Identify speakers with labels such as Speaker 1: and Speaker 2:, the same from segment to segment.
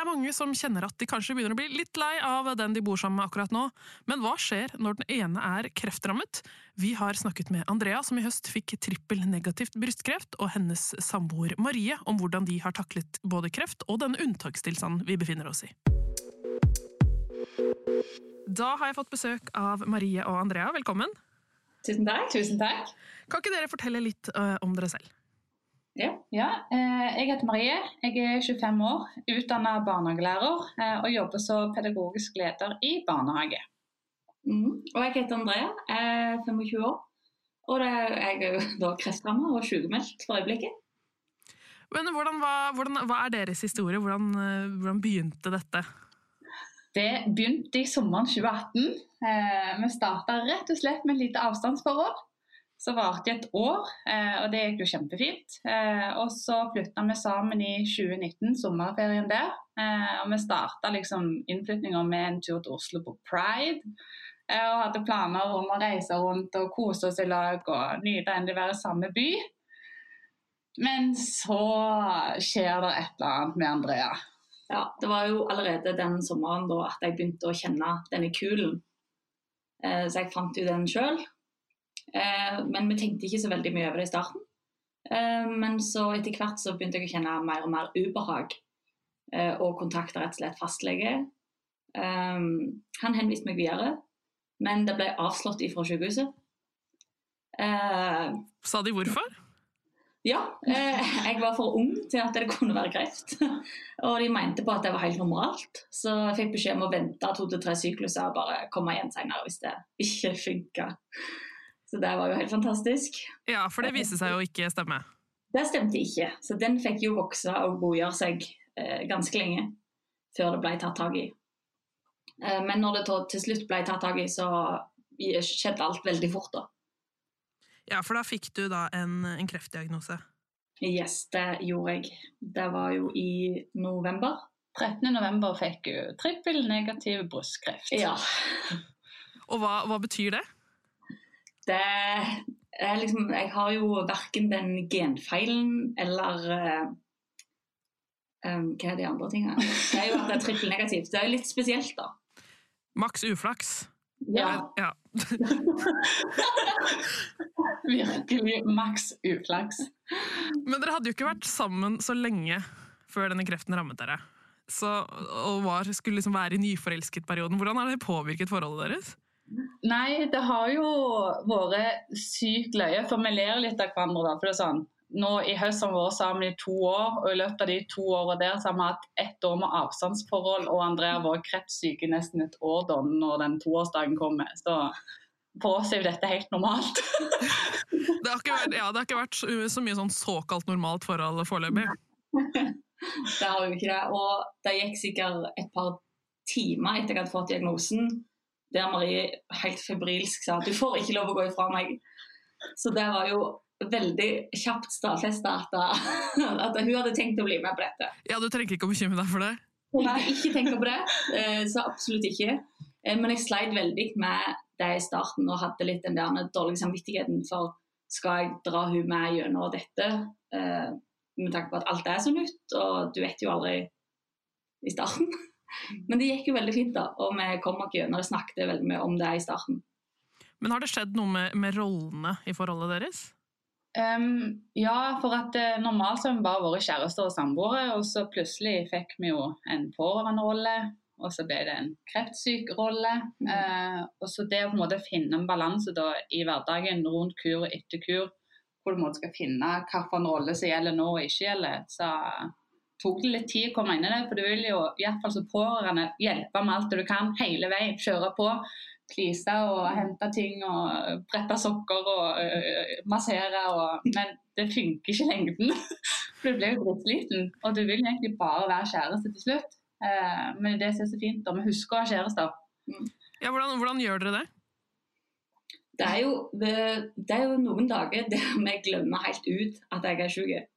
Speaker 1: Er mange som kjenner at de kanskje begynner å bli litt lei av den de bor sammen med akkurat nå. Men hva skjer når den ene er kreftrammet? Vi har snakket med Andrea, som i høst fikk trippel negativt brystkreft, og hennes samboer Marie om hvordan de har taklet både kreft og den unntakstilstanden vi befinner oss i. Da har jeg fått besøk av Marie og Andrea. Velkommen.
Speaker 2: Tusen takk.
Speaker 3: Tusen takk.
Speaker 1: Kan ikke dere fortelle litt uh, om dere selv?
Speaker 2: Ja. ja eh, jeg heter Marie. Jeg er 25 år, utdanna barnehagelærer eh, og jobber som pedagogisk leder i barnehage. Mm. Og jeg heter Andrea, jeg er 25 år. Og jeg er da kreftramma og sykemeldt for øyeblikket.
Speaker 1: Men hvordan, hva, hvordan, hva, er deres historie? Hvordan, eh, hvordan, begynte dette?
Speaker 3: Det begynte i sommeren 2018. vi starta rett og slett med et lite avstandsforhold så varte det et år, eh, og det gikk jo kjempefint. Eh, og så flytta vi sammen i 2019, sommerferien der. Eh, og vi starta liksom innflyttinga med en tur til Oslo på Pride. Og hadde planer om å reise rundt og kose oss i lag og nyte endelig å være i samme by. Men så skjer det et eller annet med Andrea.
Speaker 2: Ja, Det var jo allerede den sommeren da at jeg begynte å kjenne denne kulen. Så jeg fant jo den sjøl. Eh, men vi tenkte ikke så veldig mye over det i starten. Eh, men så etter hvert så begynte jeg å kjenne mer og mer ubehag, eh, og kontakta rett og slett fastlege. Han henviste meg videre, men det ble avslått ifra sykehuset.
Speaker 1: Sa de hvorfor?
Speaker 2: Ja, jeg var for ung til at det kunne være kreft. Og de mente på at det var helt normalt. Så jeg fikk beskjed om å vente to til tre sykluser og bare komme igjen senere hvis det ikke funka. Så det var jo helt fantastisk.
Speaker 1: Ja, for det viste seg jo ikke stemme.
Speaker 2: Det stemte ikke, så den fikk jo vokse og godgjøre seg eh, ganske lenge før det ble tatt tak i. Eh, men når det til slutt ble tatt tak i, så skjedde alt veldig fort, da.
Speaker 1: Ja, for da fikk du da en, en kreftdiagnose?
Speaker 2: Yes, det gjorde jeg. Det var jo i november.
Speaker 3: 13. november fikk du trippel negativ brystkreft.
Speaker 2: Ja.
Speaker 1: Og hva, hva betyr det?
Speaker 2: Det er liksom Jeg har jo verken den genfeilen eller um, Hva er de andre tingene? Det er jo at det er trippelnegativt. Det er jo litt spesielt, da.
Speaker 1: Maks uflaks.
Speaker 2: Ja.
Speaker 1: ja.
Speaker 3: Virkelig maks uflaks.
Speaker 1: Men dere hadde jo ikke vært sammen så lenge før denne kreften rammet dere. Så, og var, skulle liksom være i nyforelsket-perioden. Hvordan har det påvirket forholdet deres?
Speaker 3: Nei, det har jo vært sykt løye, for vi ler litt av hverandre. da, for det er sånn, nå I høst har vi vært sammen i to år, og i løpet av de to årene der så har vi hatt ett år med avstandsforhold, og Andrea har vært kreftsyk i nesten et år da når den toårsdagen kommer. Så for oss er jo dette helt normalt.
Speaker 1: det, har vært, ja, det har ikke vært så mye sånn såkalt normalt forhold foreløpig?
Speaker 2: det har jo ikke det. Og det gikk sikkert et par timer etter jeg hadde fått diagnosen der Marie helt febrilsk sa at du får ikke lov å gå ifra meg. Så det var jo veldig kjapt stadfesta at, at, hun hadde tenkt å bli med på dette.
Speaker 1: Ja, Du trenger ikke å bekymre deg for det?
Speaker 2: Nei, ikke tenk på det. Eh, så absolutt ikke. Eh, men jeg sleit veldig med det i starten og hadde litt den der dårlige samvittigheten for skal jeg dra hun med gjennom dette, eh, med tanke på at alt er så nytt, og du vet jo aldri i starten. Men det gikk jo veldig fint, da, og vi kom nok gjennom og snakket veldig mye om det i starten.
Speaker 1: Men har det skjedd noe med, med rollene i forholdet deres?
Speaker 3: Um, ja, for at uh, normalt har vi bare vært kjærester og samboere, og så plutselig fikk vi jo en pårørenderolle, og så ble det en kreftsyk rolle. Mm. Uh, og så det å på en måte finne en balanse i hverdagen rundt kur og etter kur, hvor du skal finne hvilken rolle som gjelder nå og ikke gjelder, så tok det litt tid å komme inn i det. For du vil jo i hvert fall som pårørende hjelpe med alt det du kan hele veien. Kjøre på, please og hente ting og brette sokker og uh, massere. Og, men det funker ikke i lengden. For du blir jo dritsliten, og du vil egentlig bare være kjæreste til slutt. Uh, men det som er så fint, da, vi husker å ha kjærester.
Speaker 1: Ja, hvordan, hvordan gjør dere det?
Speaker 2: Det er, jo, det er jo noen dager der vi glemmer helt ut at jeg er syk.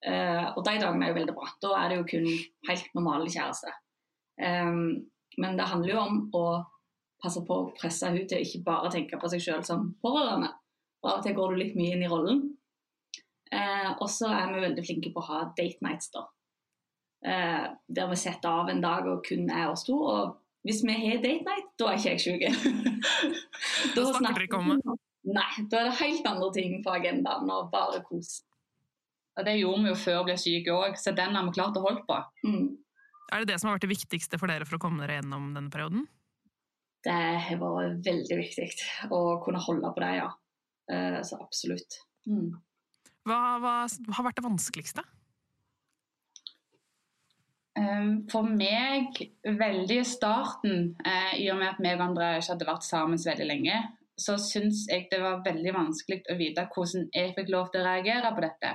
Speaker 2: Eh, og de dagene er jo veldig bra. Da er det jo kun helt normale kjæreste. Um, men det handler jo om å passe på å presse henne til å ikke bare tenke på seg selv som pårørende. Og av og til går du litt mye inn i rollen. Uh, og så er vi veldig flinke på å ha date nights, da. Uh, der vi setter av en dag og kun er oss to. Og hvis vi har date night, da er ikke jeg sjuk.
Speaker 1: da snakker dere ikke om det?
Speaker 2: Nei, da er det helt andre ting på agendaen og bare kos.
Speaker 3: Og Det gjorde vi jo før vi ble syke òg, så den har vi klart å holde på.
Speaker 2: Mm.
Speaker 1: Er det det som har vært det viktigste for dere for å komme dere gjennom denne perioden?
Speaker 2: Det har vært veldig viktig å kunne holde på det, ja. Eh, så absolutt.
Speaker 3: Mm.
Speaker 1: Hva, hva har vært det vanskeligste?
Speaker 3: Um, For meg, veldig i starten, eh, i og med at vi og andre ikke hadde vært sammen så veldig lenge, så syns jeg det var veldig vanskelig å vite hvordan jeg fikk lov til å reagere på dette.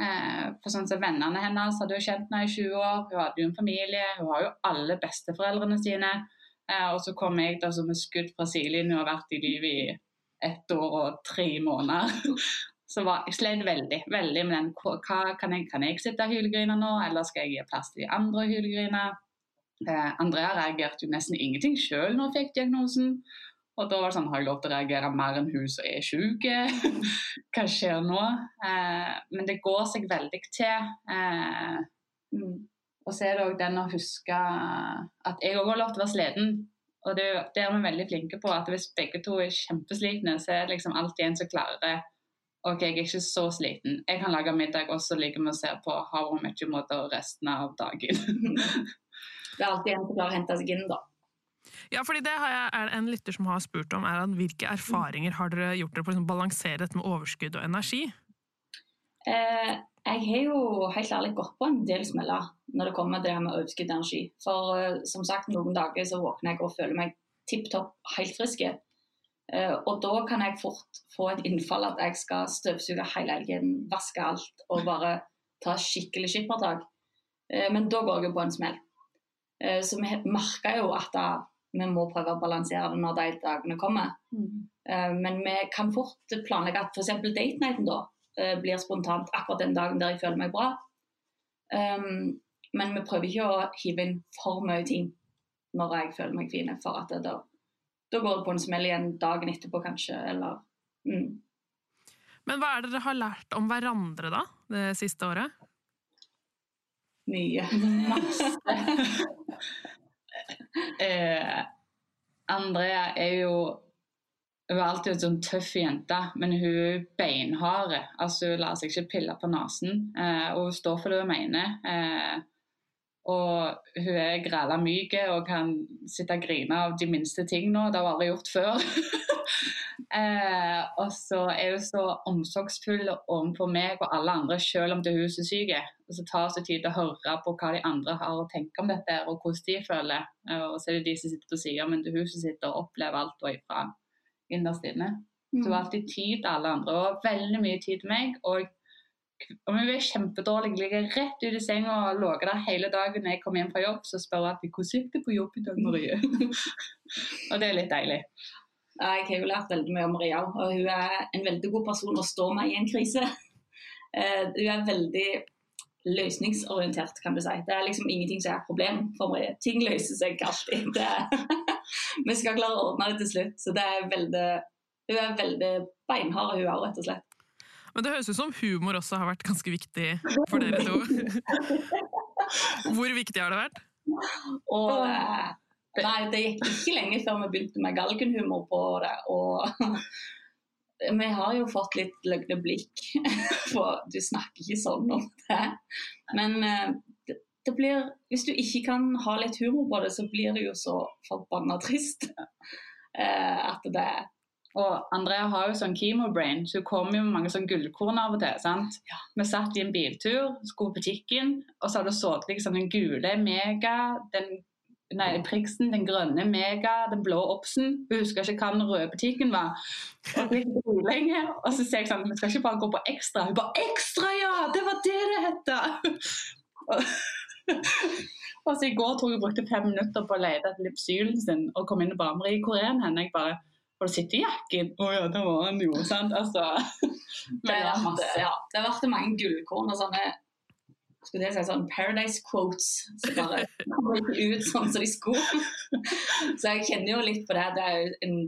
Speaker 3: Eh, for sånn som Vennene hennes hadde jo kjent henne i 20 år, hun hadde jo en familie, hun har jo alle besteforeldrene sine. Eh, og så kom jeg da som et skudd fra sidelinjen og har vært i livet i ett år og tre måneder. Så var, jeg slet veldig veldig med den hva, kan, jeg, kan jeg sitte og hylgrine nå, eller skal jeg gi plass til de andre og hylgrine? Eh, Andrea reagerte jo nesten ingenting sjøl når hun fikk diagnosen. Og da var det sånn, har jeg lov til å reagere mer enn hun som er sjuk? Hva skjer nå? Eh, men det går seg veldig til. Eh, mm. og så er det òg den å huske at jeg òg har lov til å være sliten. Og det, det, er vi veldig flinke på. at Hvis begge to er kjempeslitne, så er det liksom alltid en som klarer OK, jeg er ikke så sliten. Jeg kan lage middag, og så liker vi å se på How Much Your Mother resten av dagen.
Speaker 2: det er alltid en som klarer å hente seg inn, da.
Speaker 1: Ja, fordi det jeg, er en lytter som har spurt om, er at Hvilke erfaringer har dere gjort dere for å balansere dette med overskudd og energi?
Speaker 2: Eh, jeg har jo helt ærlig gått på en del smeller når det kommer til det med overskudd og energi. For eh, som sagt, noen dager så våkner jeg og føler meg tipp topp helt frisk. Eh, og da kan jeg fort få et innfall at jeg skal støvsuge hele helgen, vaske alt og bare ta skikkelig skippertak. Uh, men da går jeg på en smell. så vi merker jo at da, vi må prøve å balansere det når de dagene kommer.
Speaker 3: Mm.
Speaker 2: men vi kan fort planlegge at f.eks. date nighten da blir spontant akkurat den dagen der jeg føler meg bra. Um, men vi prøver ikke å hive inn for mye ting når jeg føler meg fin, for at da, da, går det på en smell igjen dagen etterpå, kanskje, eller mm.
Speaker 1: Men hva er det dere har lært om hverandre, da, det siste året?
Speaker 2: Mye.
Speaker 3: Masse. eh, Andrea er jo hun er alltid en sånn tøff jente, men hun er beinhard. Altså, hun lar seg ikke pille på nesen. Eh, og hun står for det hun mener. Eh, og hun er græla myk og kan sitte og grine av de minste ting nå. Det har hun aldri gjort før. eh, og så er hun så omsorgsfull overfor meg og alle andre, selv om det er hun som er syk. Og så tar hun seg tid til å høre på hva de andre har å tenke om dette, og hvordan de føler. Eh, og så er det de som sitter og sier, men det er hun som sitter og opplever alt og ifra innerst inne. Så hun har alltid tid til alle andre, og veldig mye tid til meg. Og om hun er kjempedårlig, ligger rett ut i senga og låger der hele dagen når jeg kommer hjem fra jobb, så spør hun alltid 'Hvordan gikk det på jobb i dag, Marie?' og det er litt deilig.
Speaker 2: Jeg har jo lært veldig mye om Maria, og hun er en veldig god person å stå med i en krise. Uh, hun er veldig løsningsorientert, kan du si. Det er liksom ingenting som er et problem for Marie. Ting løser seg alltid. Vi skal klare å ordne det til slutt. Så det er veldig, hun er veldig beinhard, hun òg, rett og slett.
Speaker 1: Men det høres ut som humor også har vært ganske viktig for dere to. Hvor viktig har det vært?
Speaker 2: Og, eh, nei, det gikk ikke lenge før vi begynte med galgenhumor på det. Og vi har jo fått litt løgne blikk, for du snakker ikke sånn om det. Men eh, det, blir Hvis du ikke kan ha litt humor på det, så blir det jo så forbanna trist. Eh, at det
Speaker 3: og Andrea har jo sånn chemobrain, så hun kommer jo med mange sånn gullkorn av og til. sant?
Speaker 2: Ja.
Speaker 3: Vi satt i en biltur, skulle på butikken, og så hadde hun sittet liksom den gule Mega, den nei, Priksen, den grønne Mega, den blå Obsen. Hun husker ikke hva den røde butikken var. Og lenge. Og så sier jeg sånn Vi skal ikke bare gå på ekstra. Hun bare Ekstra, ja! Det var det det het! og så I går tror jeg hun brukte fem minutter på å lete etter Lipsylen sin og kom inn og bare Marie, hvor er den? Jeg bare Har du sett i jakken? Å ja, det var den jo. sant? Altså,
Speaker 2: det har vært, ja, det har vært mange gullkorn og sånne skulle jeg si sånn Paradise quotes som bare kommer ut sånn som de skulle. Så jeg kjenner jo litt på det. Det er jo en,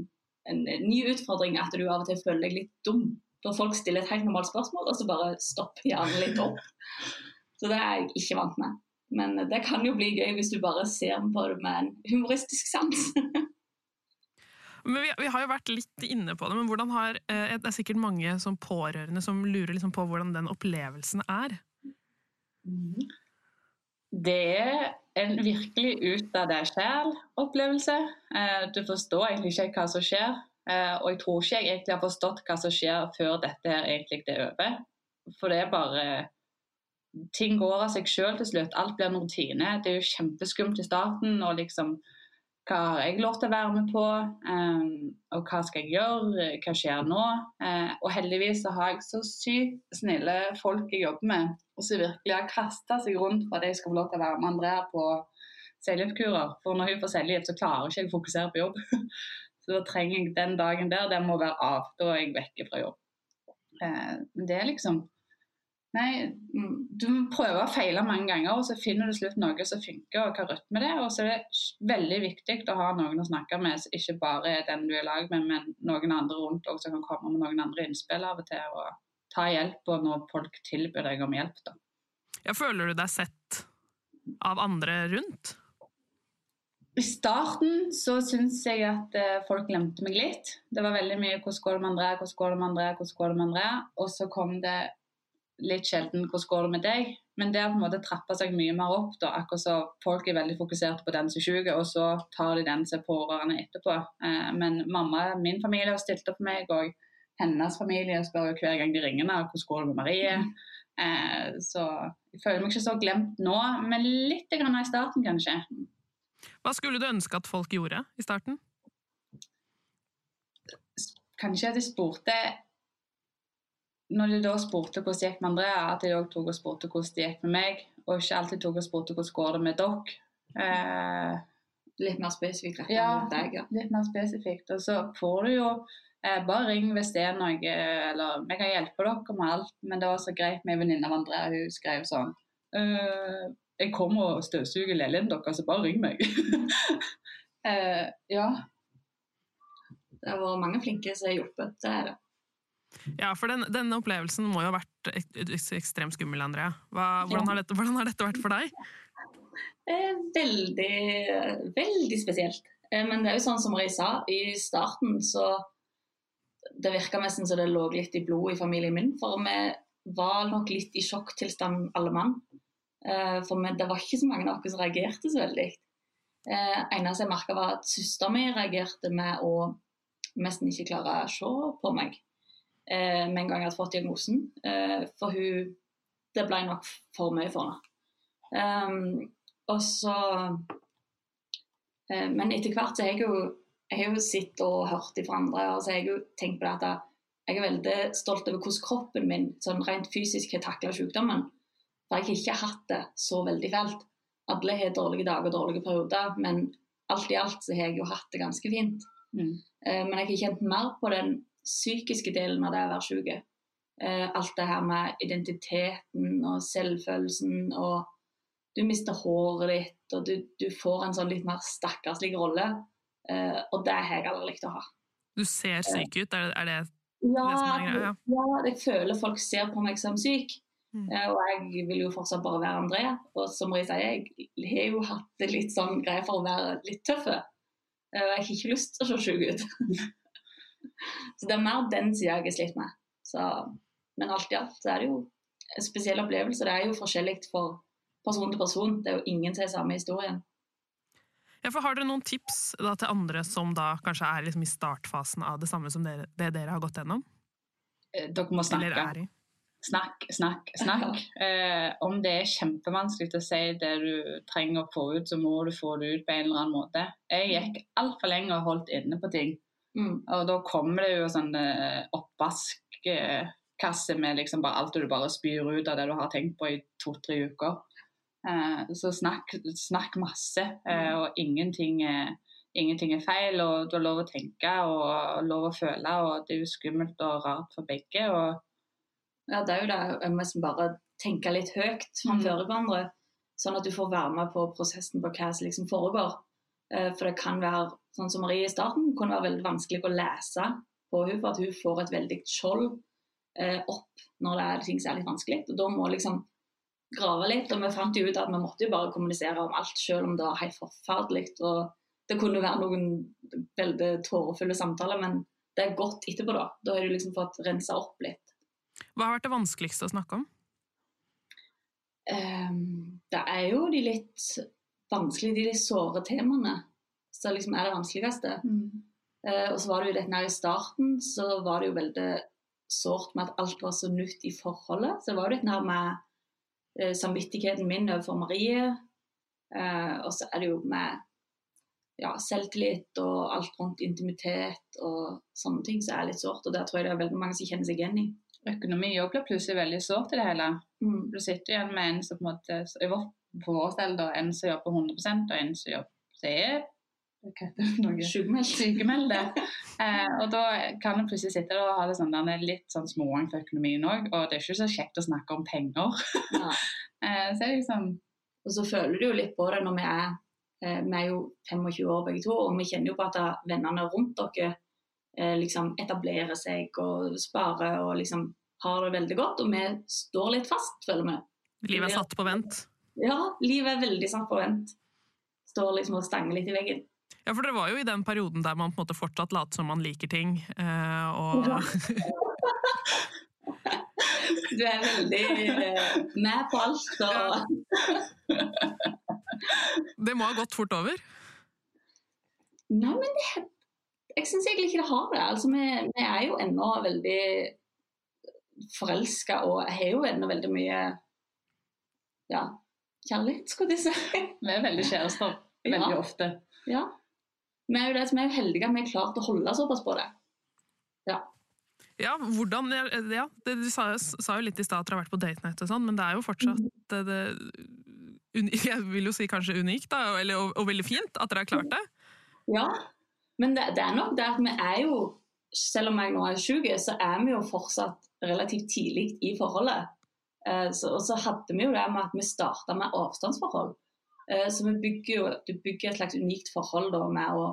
Speaker 2: en, ny utfordring at du av og til føler deg litt dum. når folk stiller et helt normalt spørsmål, og så bare stopper hjernen litt opp. Så det er jeg ikke vant med. Men det kan jo bli gøy hvis du bare ser på det med en humoristisk sans.
Speaker 1: Men vi, vi, har jo vært litt inne på det, men hvordan har, eh, det er sikkert mange som pårørende som lurer liksom på hvordan den opplevelsen er.
Speaker 3: Det er en virkelig ut av deg sjæl-opplevelse. Eh, du forstår egentlig ikke hva som skjer. Eh, og jeg tror ikke jeg egentlig har forstått hva som skjer før dette her egentlig er over. For det er bare Ting går av seg sjøl til slutt. Alt blir en rutine. Det er jo kjempeskummelt i starten. og liksom hva har jeg lov til å være med på, um, og hva skal jeg gjøre, hva skjer nå? Og heldigvis så har jeg så sykt snille folk jeg jobber med, og som virkelig har kasta seg rundt for at jeg skal få lov til å være med Andrea på cellegiftkurer. For når hun får cellegift, så klarer ikke jeg å fokusere på jobb. så da trenger jeg den dagen der, den må være av. Da er jeg vekke fra jobb. Men det er liksom Nei, mm, du må prøve å feile mange ganger, og så finner du slutt noe som funker, og hva rytme det er. Og så er det veldig viktig å ha noen å snakke med, så ikke bare den du er i lag med, men noen andre rundt òg, som kan komme med noen andre innspill av og til. og ta hjelp når folk tilbyr deg om hjelp. Da.
Speaker 1: Ja, føler du deg sett av andre rundt?
Speaker 3: I starten så syns jeg at eh, folk glemte meg litt. Det var veldig mye 'hvordan går det med André', 'hvordan går det med André', hvordan går det med André? Og så kom det litt sjelden 'hvordan går det med deg'? Men det har på en måte trappa seg mye mer opp. da, Akkurat så folk er veldig fokusert på den som er syk, og så tar de den som er pårørende etterpå. Eh, men mamma, min familie har stilt opp for meg, og hennes familie spør jo hver gang de ringer meg hvordan går det med Marie. Eh, så jeg føler meg ikke så glemt nå, men litt grann i starten, kanskje.
Speaker 1: Hva skulle du ønske at folk gjorde i starten?
Speaker 3: Kanskje at de spurte når de da spurte hvordan det gikk med Andrea, at de òg tok og spurte hvordan det gikk med meg, og ikke alltid tok og spurte hvordan går det med dere. Eh,
Speaker 2: litt mer spesifikt
Speaker 3: ja, deg, ja. Litt mer spesifikt. Og så får du jo bare ring hvis det er noe, eller vi kan hjelpe dere med alt. Men det var så greit med ei venninne av Andrea, hun skrev sånn eh, Jeg kommer og støvsuger leiligheten deres, så bare ring meg. uh, ja.
Speaker 2: Det har vært mange flinke som har hjulpet. Det er det.
Speaker 1: Ja, for den, denne opplevelsen må jo ha vært ekstremt skummel, Andrea. Hva, hvordan, har dette, hvordan, har dette, vært for deg?
Speaker 2: Eh, veldig, veldig spesielt. Eh, men det er jo sånn som Marie sa, i starten så Det virka nesten som det lå litt i blodet i familien min. For vi var nok litt i sjokktilstand alle mann. Eh, for vi, det var ikke så mange av oss som reagerte så veldig. Eh, eneste jeg merka var at søsteren mi reagerte med å nesten ikke klare å se på meg eh, med en gang jeg hadde fått diagnosen. Eh, for hun Det ble nok for mye for henne. Um, og så eh, Men etter hvert så har jeg jo jeg har jo sett og hørt fra andre, og så har jeg jo tenkt på det at jeg er veldig stolt over hvordan kroppen min sånn rent fysisk har takla sykdommen. For jeg har ikke hatt det så veldig fælt. Alle har dårlige dager og dårlige perioder, men alt i alt så har jeg jo hatt det ganske fint. Mm. Uh, men jeg har kjent mer på den psykiske delen av det å være syk. Eh, alt det her med identiteten og selvfølelsen og Du mister håret ditt, og du, du får en sånn litt mer stakkarslig rolle. Eh, og det har jeg aldri likt å ha.
Speaker 1: Du ser syk ut, er det, det
Speaker 2: ja? Ja. jeg føler folk ser på meg som syk. Mm. Uh, og jeg vil jo fortsatt bare være André. Og som Marie sier, jeg har jo hatt det litt sånn greie for å være litt tøff. Jeg har ikke lyst til å se syk ut. Så det er mer den sida jeg har slitt med. Så, men alt i alt så er det jo en spesiell opplevelse. Det er jo forskjellig for person til person. Det er jo ingen som har samme historien.
Speaker 1: Ja, Har dere noen tips da, til andre som da kanskje er liksom i startfasen av det samme som dere, det dere har gått gjennom?
Speaker 3: Eh, dere må snakke. Snakk, snakk, snakk. Eh, om det er kjempevanskelig å si det du trenger å få ut, så må du få det ut på en eller annen måte. Jeg gikk altfor lenge og holdt inne på ting.
Speaker 2: Mm.
Speaker 3: Og da kommer det jo sånn eh, oppvaskkasse med liksom bare alt du bare spyr ut av det du har tenkt på i to-tre uker. Eh, så snakk, snakk masse, eh, og ingenting er, ingenting er feil. Og du har lov å tenke og lov å føle, og det er jo skummelt og rart for begge. og
Speaker 2: Ja, det er jo det jeg må bare tenke litt høyt framfor hverandre, sånn at du får være med på prosessen på hva som liksom foregår. Eh, For det kan være, sånn som Marie i starten, kunne være veldig vanskelig å lese på henne, for at hun får et veldig skjold eh, opp når det er ting som er litt vanskelig. Og da må liksom grave litt, og vi fant jo ut at vi måtte jo bare kommunisere om alt, selv om det var helt forferdelig. Og det kunne være noen veldig tårefulle samtaler, men det er godt etterpå, da. Da har du liksom fått rensa opp litt.
Speaker 1: Hva har vært det vanskeligste å snakke om?
Speaker 2: Um, det er jo de litt vanskelige, de litt såre temaene som liksom er det vanskeligste. Eh, og så var det jo dette her i starten, så var det jo veldig sårt med at alt var så nytt i forholdet. Så det var jo dette her med samvittigheten min overfor Marie. Eh, og så er det jo med ja, selvtillit og alt rundt intimitet og sånne ting som er litt sårt. Og der tror jeg det er veldig mange som kjenner seg igjen i.
Speaker 3: Økonomi òg blir plutselig veldig sårt i det hele.
Speaker 2: Mm.
Speaker 3: Du sitter igjen med en som på en måte på vårt alder, en som jobber 100 og en som jobber er hva heter det noe?
Speaker 2: Sykemeldt.
Speaker 3: sykemelde. Eh, og da kan du plutselig sitte der og ha det sånn, den er litt sånn småang for økonomien òg, og det er ikke så kjekt å snakke om penger. Eh, så er det liksom
Speaker 2: Og så føler du jo litt på det når vi er eh, Vi er jo 25 år begge to, og vi kjenner jo på at vennene rundt dere eh, liksom etablerer seg og sparer og liksom har det veldig godt, og vi står litt fast, føler vi.
Speaker 1: Livet er satt på vent.
Speaker 2: Ja, livet er veldig satt på vent. Står liksom og stanger litt i veggen.
Speaker 1: Ja, for det var jo i den perioden der man på en måte fortsatt later som man liker ting. eh, og
Speaker 2: Ja. Du er veldig eh, med på alt. Og...
Speaker 1: det må ha gått fort over.
Speaker 2: Nei, men det, jeg syns egentlig ikke det har det. Altså, vi, vi er jo ennå veldig forelska og har jo ennå veldig mye ja, kjærlighet, skulle jeg si.
Speaker 3: Vi er veldig kjærester veldig
Speaker 2: Ja.
Speaker 3: ofte.
Speaker 2: Ja. Vi er jo det som er heldige at vi har klart å holde såpass på det.
Speaker 1: Ja, hvordan, ja det, Du sa, sa jo litt i stad at dere har vært på date night og sånn, men det er jo fortsatt det, det, uni- Jeg vil jo si kanskje unikt, da, eller, og, og veldig fint at dere har klart det.
Speaker 2: Ja, men det, det er nok det at vi er jo Selv om jeg nå er 20, så er vi jo fortsatt relativt tidlig i forholdet. Eh, så, og så hadde vi jo det med at vi starta med avstandsforhold. Eh, så vi bygger jo du bygger et slags unikt forhold da med å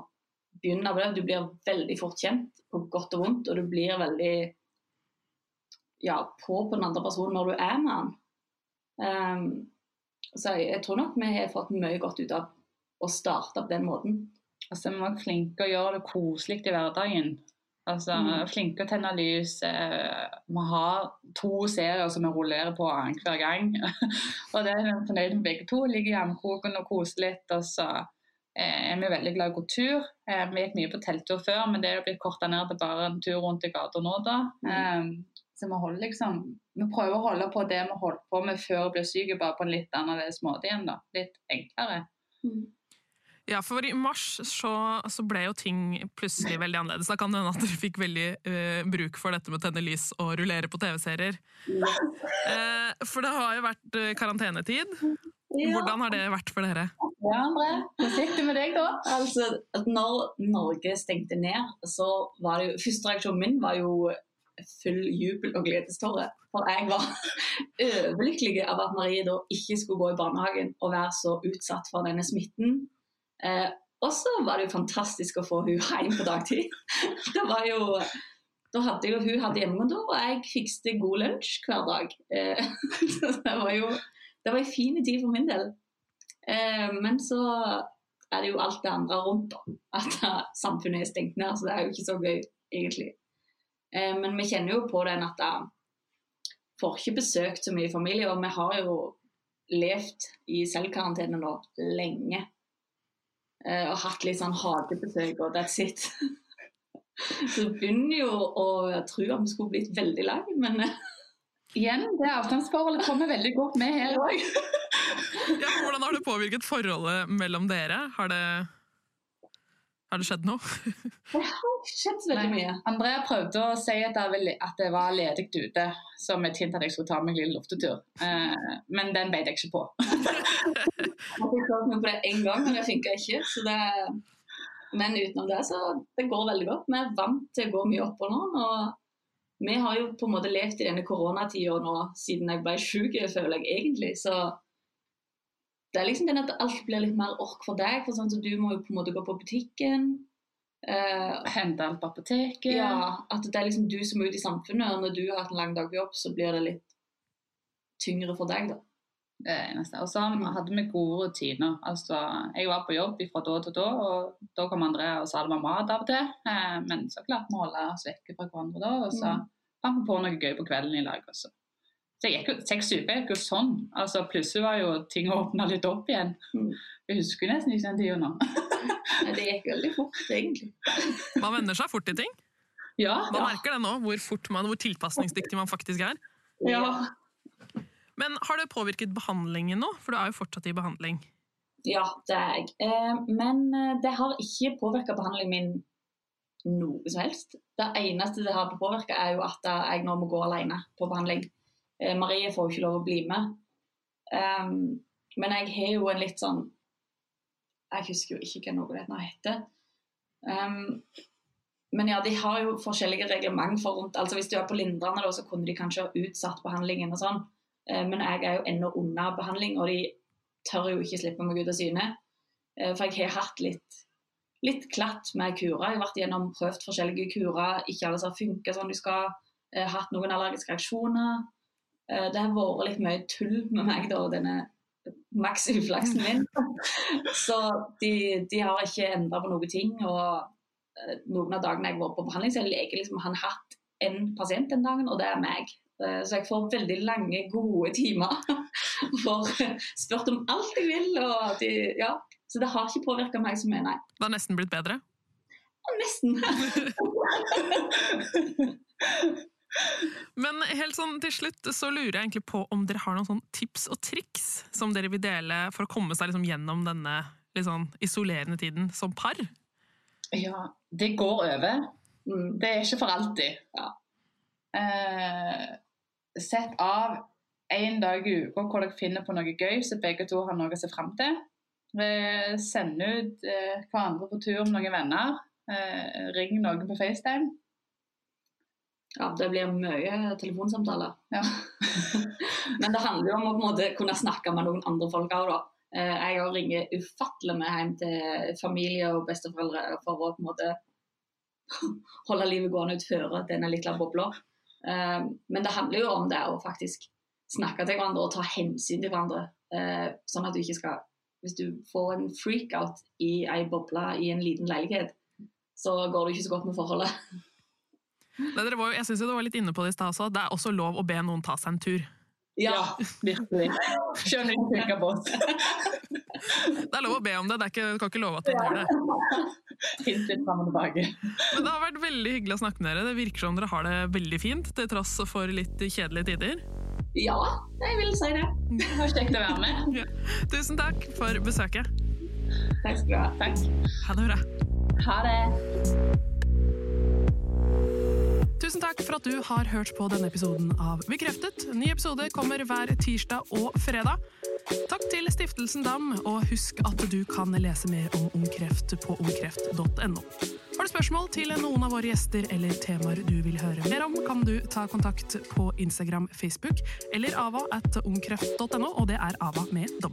Speaker 2: begynne på det. Du blir veldig fort kjent på godt og vondt, og du blir veldig ja, på på den andre personen når du er med han. Um, så jeg, jeg tror nok vi har fått mye godt ut av å starte på den måten.
Speaker 3: Altså, vi må flinke å gjøre det koselig i hverdagen. Altså,
Speaker 2: Mm.
Speaker 3: Flinke tenne lys. Eh, vi har to serier som vi rullerer på annenhver gang. og det er vi fornøyd med begge to. Ligger i armkroken og koser litt. Og så eh, er veldig glad i å gå tur. Eh, vi gikk mye på telttur før, men det er blitt korta ned til bare en tur rundt i gata nå, da. Eh, så vi holder liksom Vi prøver å holde på det vi holdt på med før vi ble syke, bare på en litt annerledes måte igjen, da. Litt enklere.
Speaker 1: Ja, for i mars så, så ble jo ting plutselig veldig annerledes. Da kan det hende at dere fikk veldig uh, bruk for dette med å tenne lys og rullere på TV-serier. Uh, for det har jo vært karantenetid. Hvordan har det vært for dere?
Speaker 3: Ja, André. Hvordan gikk det med deg, da?
Speaker 2: Altså, at når Norge stengte ned, så var det jo Første reaksjonen min var jo full jubel og gledestårer. For jeg var overlykkelig av at Marie da ikke skulle gå i barnehagen og være så utsatt for denne smitten. Eh, og så var det jo fantastisk å få hun hjem på dagtid. Det var jo da hadde jo hun hadde hjemmekontor, og jeg fikste god lunsj hver dag. Eh, så det var jo det var en fin tid for min del. Eh, men så er det jo alt det andre rundt, da. At eh, samfunnet er stengt ned, så det er jo ikke så gøy, egentlig. Eh, men vi kjenner jo på den at vi får ikke besøkt så mye familie, og vi har jo levd i selvkarantene nå lenge. Eh, og hatt litt sånn hagebesøk, og that's it. så begynner jo å tro at vi skulle blitt veldig lei, men eh,
Speaker 3: Igjen, det avstandsforholdet kommer veldig godt med her òg.
Speaker 1: Ja, hvordan har det påvirket forholdet mellom dere? Har det Har det skjedd noe?
Speaker 2: Det har skjedd veldig mye.
Speaker 3: Andrea prøvde å si at det, var- at det var ledig ute, som et hint at jeg skulle ta meg en liten luftetur. Eh, men den beit jeg ikke på.
Speaker 2: Jeg meg på det én gang, men det funka ikke. Så det, men utenom det, så det går veldig godt. Vi er vant til å gå mye oppå nå. Og vi har jo på en måte levd i denne koronatida nå siden jeg ble syk, føler jeg egentlig. Så det er liksom den at alt blir litt mer ork for deg. For sånn så Du må jo på en måte gå på butikken. Uh,
Speaker 3: Hente alt på apoteket.
Speaker 2: ja, At det er liksom du som er ute i samfunnet, og når du har hatt en lang dag på jobb, så blir det litt tyngre for deg, da.
Speaker 3: Det eneste. Og så hadde vi gode rutiner. Altså, jeg var på jobb fra da til da, og da kom Andrea og sa det var mat av og til. Eh, men så klarte vi å holde oss vekke fra hverandre da, og så
Speaker 2: Mm.
Speaker 3: fant vi på noe gøy på kvelden i lag også. Så jeg gikk jo, Seks uker gikk jo sånn. Altså, plutselig var jo ting åpna litt opp igjen.
Speaker 2: Mm.
Speaker 3: Jeg husker nesten ikke den tida nå.
Speaker 2: Det gikk veldig fort, egentlig.
Speaker 1: Man venner seg fort til ting.
Speaker 3: ja,
Speaker 1: Man merker det nå, hvor fort man, hvor tilpasningsdyktig man faktisk er.
Speaker 3: ja.
Speaker 1: Men har det påvirket behandlingen nå? For du er jo fortsatt i behandling.
Speaker 2: Ja, det er jeg. Eh, men eh, det har ikke påvirka behandlingen min noe som helst. Det eneste det har påvirka, er jo at jeg nå må gå alene på behandling. Eh, Marie får jo ikke lov å bli med. Um, men jeg har jo en litt sånn Jeg husker jo ikke hva noe av dette heter. Um, men ja, de har jo forskjellige reglement for rundt altså Hvis du er på lindrende, så kunne de kanskje ha utsatt behandlingen og sånn. Eh, men jeg er jo ennå unna behandling, og de tør jo ikke slippe meg ut av syne. Eh, For jeg har hatt litt, litt klatt med kurer. Jeg har vært gjennom prøvd forskjellige kurer. Ikke alle som har funka som de skal. Hatt noen allergiske reaksjoner. Eh, Det har vært litt mye tull med meg, da, denne maks uflaksen min. Så de, de har ikke endra på noen ting. Og noen av dagene jeg har vært på behandling, så har legen liksom, han hatt en pasient den dagen, og det er meg. Eh, Så jeg får veldig lange, gode timer. Får spurt om alt jeg vil. Og de, ja. Så det har ikke påvirka meg som er nei.
Speaker 1: Det har nesten blitt bedre.
Speaker 2: Ja, Nesten.
Speaker 1: Men helt sånn til slutt så lurer jeg egentlig på om dere har noen sånn tips og triks som dere vil dele for å komme seg liksom gjennom denne sånn isolerende tiden som par?
Speaker 3: ja. Det går over.
Speaker 2: Mm.
Speaker 3: Det er ikke for alltid.
Speaker 2: Ja.
Speaker 3: Eh, sett av én dag i uka hvor dere finner på noe gøy, så begge to har noe å se fram til. Eh, send ut eh, hverandre på tur med noen venner. Eh, ring noen på FaceTime.
Speaker 2: Ja, det blir mye telefonsamtaler.
Speaker 3: Ja.
Speaker 2: Men det handler jo om å på en måte kunne snakke med noen andre folk òg, da. Eh, Jeg ringer ufattelig med hjem til familie og besteforeldre for å på en måte holde livet gående før denne lille bobla. Eh, Men det handler jo om det å faktisk snakke til hverandre og ta hensyn til hverandre. Eh, Sånn at du ikke skal Hvis du får en freakout i ei boble i en liten leilighet, så går det ikke så godt med forholdet.
Speaker 1: Dere var jeg synes jo du var litt inne på det i stad også. Det er også lov å be noen ta seg en tur.
Speaker 3: Virkelig. Skjønner ikke på oss.
Speaker 1: Det er lov å be om det, det ikke, du kan ikke love at du gjør det.
Speaker 3: Hint litt fram og tilbake.
Speaker 1: Men det har vært veldig hyggelig å snakke med dere. Det virker som dere har det veldig fint, til tross for litt kjedelige tider.
Speaker 2: Ja, jeg vil si det.
Speaker 3: Det var kjekt å være med.
Speaker 1: Tusen takk for besøket.
Speaker 2: Takk skal du ha.
Speaker 3: Takk.
Speaker 1: Ha det bra.
Speaker 3: Ha det.
Speaker 1: Tusen takk for at du har hørt på denne episoden av Bekreftet. Ny episode kommer hver tirsdag og fredag. Takk til Stiftelsen DAM, og husk at du kan lese mer om Ung på ungkreft.no. Har du spørsmål til noen av våre gjester eller temaer du vil høre mer om, kan du ta kontakt på Instagram, Facebook eller ava at ungkreft.no, og det er ava med W.